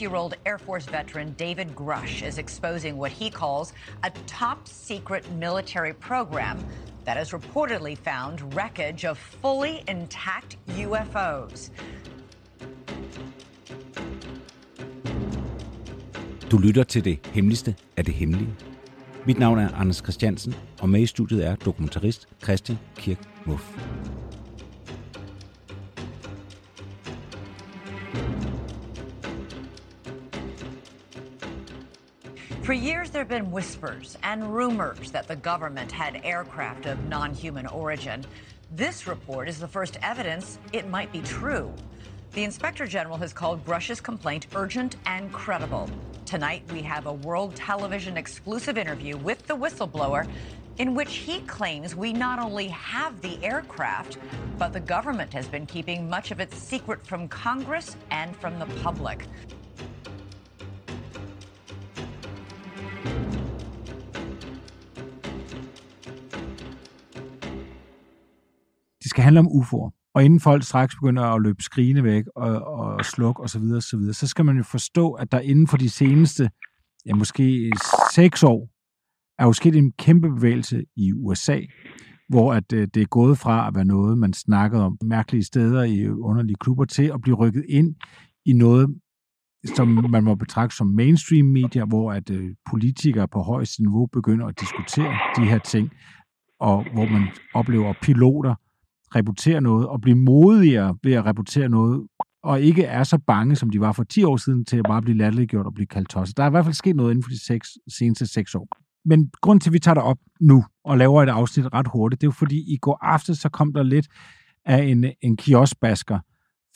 Year old Air Force veteran David Grush is exposing what he calls a top secret military program that has reportedly found wreckage of fully intact UFOs. Du lytter til det hemmeligste af det hemmelige. Mit navn er Anders Christiansen, og med i studiet er dokumentarist Christian Kirk Muff. For years, there have been whispers and rumors that the government had aircraft of non human origin. This report is the first evidence it might be true. The Inspector General has called Grush's complaint urgent and credible. Tonight, we have a world television exclusive interview with the whistleblower in which he claims we not only have the aircraft, but the government has been keeping much of its secret from Congress and from the public. Skal handle om UFO'er. Og inden folk straks begynder at løbe skrigende væk og, og slukke osv., og så, videre, så skal man jo forstå, at der inden for de seneste, ja, måske seks år, er jo sket en kæmpe bevægelse i USA, hvor at øh, det er gået fra at være noget, man snakkede om mærkelige steder i underlige klubber, til at blive rykket ind i noget, som man må betragte som mainstream media, hvor at øh, politikere på højeste niveau begynder at diskutere de her ting, og hvor man oplever piloter, rapportere noget, og blive modigere ved at rapportere noget, og ikke er så bange, som de var for 10 år siden, til at bare blive latterliggjort og blive kaldt tosset. Der er i hvert fald sket noget inden for de seks, seneste 6 år. Men grund til, at vi tager det op nu og laver et afsnit ret hurtigt, det er jo fordi, i går aftes, så kom der lidt af en, en kioskbasker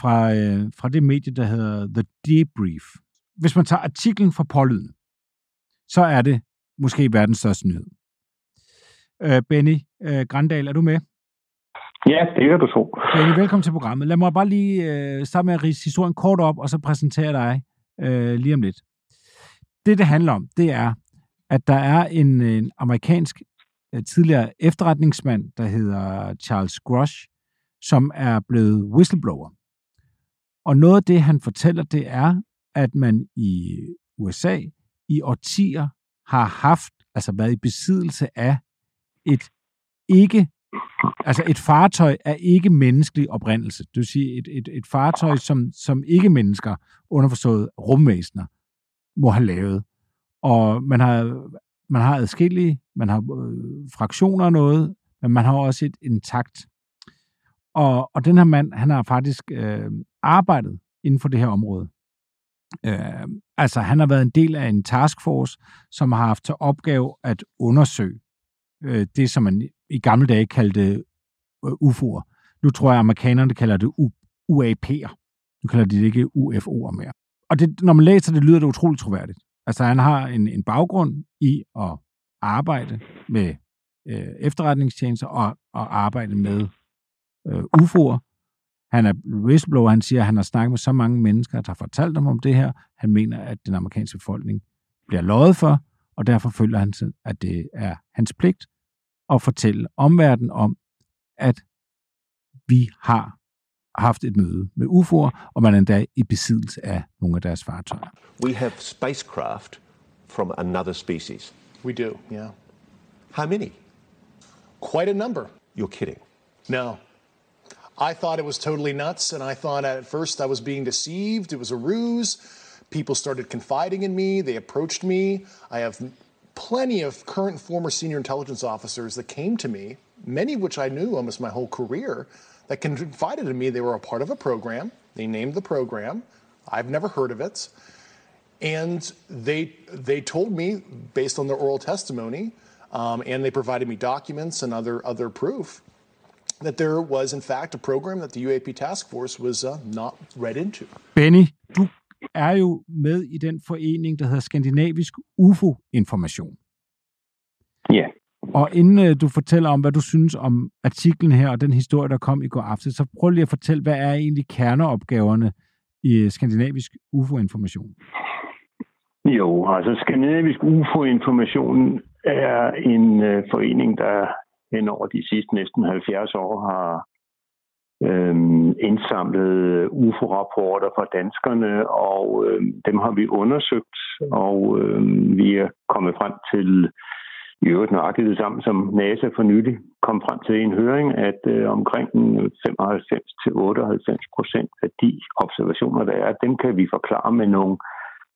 fra, øh, fra det medie, der hedder The Debrief. Hvis man tager artiklen fra pålyden, så er det måske verdens største nyhed. Øh, Benny øh, Grandal, er du med? Ja, det er du så. Benny, velkommen til programmet. Lad mig bare lige øh, starte med at rise historien kort op, og så præsentere dig øh, lige om lidt. Det, det handler om, det er, at der er en, en amerikansk øh, tidligere efterretningsmand, der hedder Charles Grush, som er blevet whistleblower. Og noget af det, han fortæller, det er, at man i USA i årtier har haft, altså været i besiddelse af et ikke Altså et fartøj er ikke menneskelig oprindelse. Det vil sige, et, et, et fartøj, som, som ikke mennesker, underforstået rumvæsener, må have lavet. Og man har, man har adskillige, man har øh, fraktioner af noget, men man har også et intakt. Og, og den her mand, han har faktisk øh, arbejdet inden for det her område. Øh, altså, han har været en del af en taskforce, som har haft til opgave at undersøge øh, det, som man i gamle dage kaldte øh, UFO'er. Nu tror jeg, at amerikanerne kalder det UAP'er. Nu kalder de det ikke UFO'er mere. Og det, når man læser det, lyder det utroligt troværdigt. Altså, han har en, en baggrund i at arbejde med øh, efterretningstjenester og, og arbejde med øh, UFO'er. Han er whistleblower, han siger, at han har snakket med så mange mennesker, der har fortalt dem om det her. Han mener, at den amerikanske befolkning bliver løjet for, og derfor føler han, at det er hans pligt at fortælle omverdenen om, at vi har haft et møde med UFO'er, og man er endda i besiddelse af nogle af deres fartøjer. We have spacecraft from another species. We do, yeah. How many? Quite a number. You're kidding. No. I thought it was totally nuts, and I thought at first I was being deceived. It was a ruse. People started confiding in me. They approached me. I have plenty of current former senior intelligence officers that came to me, many of which I knew almost my whole career, that confided in me they were a part of a program. They named the program. I've never heard of it. And they, they told me, based on their oral testimony, um, and they provided me documents and other, other proof, that there was in fact a program that the UAP task force was uh, not read into. Benny, er jo med i den forening, der hedder Skandinavisk UFO-information. Ja. Og inden øh, du fortæller om, hvad du synes om artiklen her og den historie, der kom i går aftes, så prøv lige at fortælle, hvad er egentlig kerneopgaverne i Skandinavisk UFO-information? Jo, altså Skandinavisk UFO-information er en øh, forening, der hen over de sidste næsten 70 år har Øhm, øh, indsamlet UFO-rapporter fra danskerne, og øh, dem har vi undersøgt, og øh, vi er kommet frem til i øvrigt nøjagtigt det samme, som NASA for nylig kom frem til i en høring, at øh, omkring 95-98 procent af de observationer, der er, dem kan vi forklare med nogle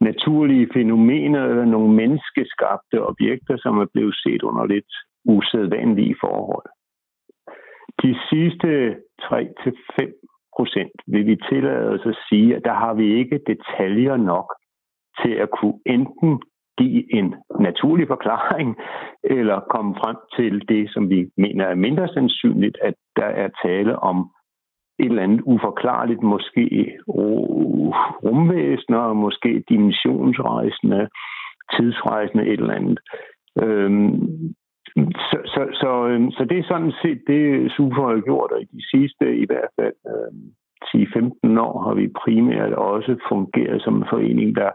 naturlige fænomener eller nogle menneskeskabte objekter, som er blevet set under lidt usædvanlige forhold. De sidste 3-5 procent vil vi tillade os at sige, at der har vi ikke detaljer nok til at kunne enten give en naturlig forklaring, eller komme frem til det, som vi mener er mindre sandsynligt, at der er tale om et eller andet uforklarligt, måske rumvæsener, måske dimensionsrejsende, tidsrejsende, et eller andet. Øhm, så, så, så, øhm, så det er sådan set det, SUFO har gjort, og i de sidste i hvert fald øh, 10-15 år har vi primært også fungeret som en forening, der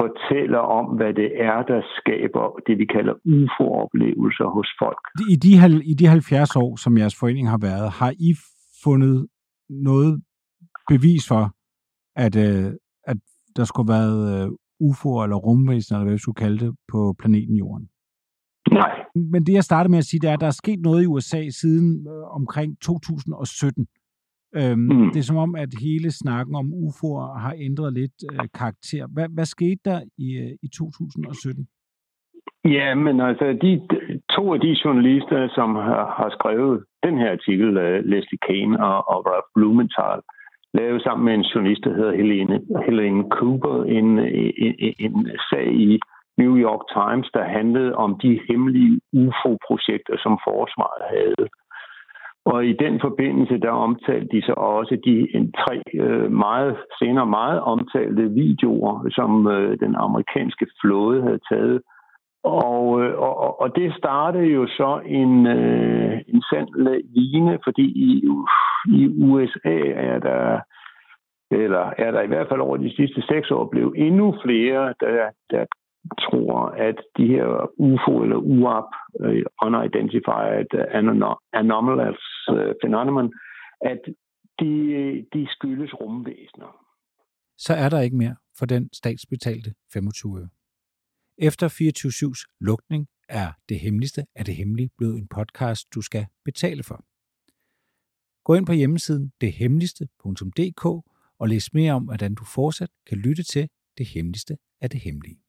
fortæller om, hvad det er, der skaber det, vi kalder UFO-oplevelser hos folk. I de, I de 70 år, som jeres forening har været, har I fundet noget bevis for, at, øh, at der skulle have været øh, UFO'er eller rumvæsener, eller hvad vi skulle kalde det, på planeten Jorden? Nej. Men det, jeg startede med at sige, det er, at der er sket noget i USA siden øh, omkring 2017. Øhm, mm. Det er som om, at hele snakken om UFO'er har ændret lidt øh, karakter. Hvad, hvad skete der i, øh, i 2017? Ja, men altså, de, to af de journalister, som har, har skrevet den her artikel, uh, Leslie Kane og, og Ralph Blumenthal, lavede sammen med en journalist, der hedder Helene, Helene Cooper, en, en, en sag i New York Times, der handlede om de hemmelige UFO-projekter, som forsvaret havde. Og i den forbindelse, der omtalte de så også de tre øh, meget senere meget omtalte videoer, som øh, den amerikanske flåde havde taget. Og, øh, og, og det startede jo så en, øh, en sand lavine, fordi i, i USA er der eller er der i hvert fald over de sidste seks år blevet endnu flere, der, der tror, at de her UFO eller UAP, uh, øh, Unidentified Anomalous øh, Phenomenon, at de, de skyldes rumvæsener. Så er der ikke mere for den statsbetalte 25 øre. Efter 24-7's lukning er det hemmeligste af det hemmelige blevet en podcast, du skal betale for. Gå ind på hjemmesiden dethemmeligste.dk og læs mere om, hvordan du fortsat kan lytte til det hemmeligste af det hemmelige.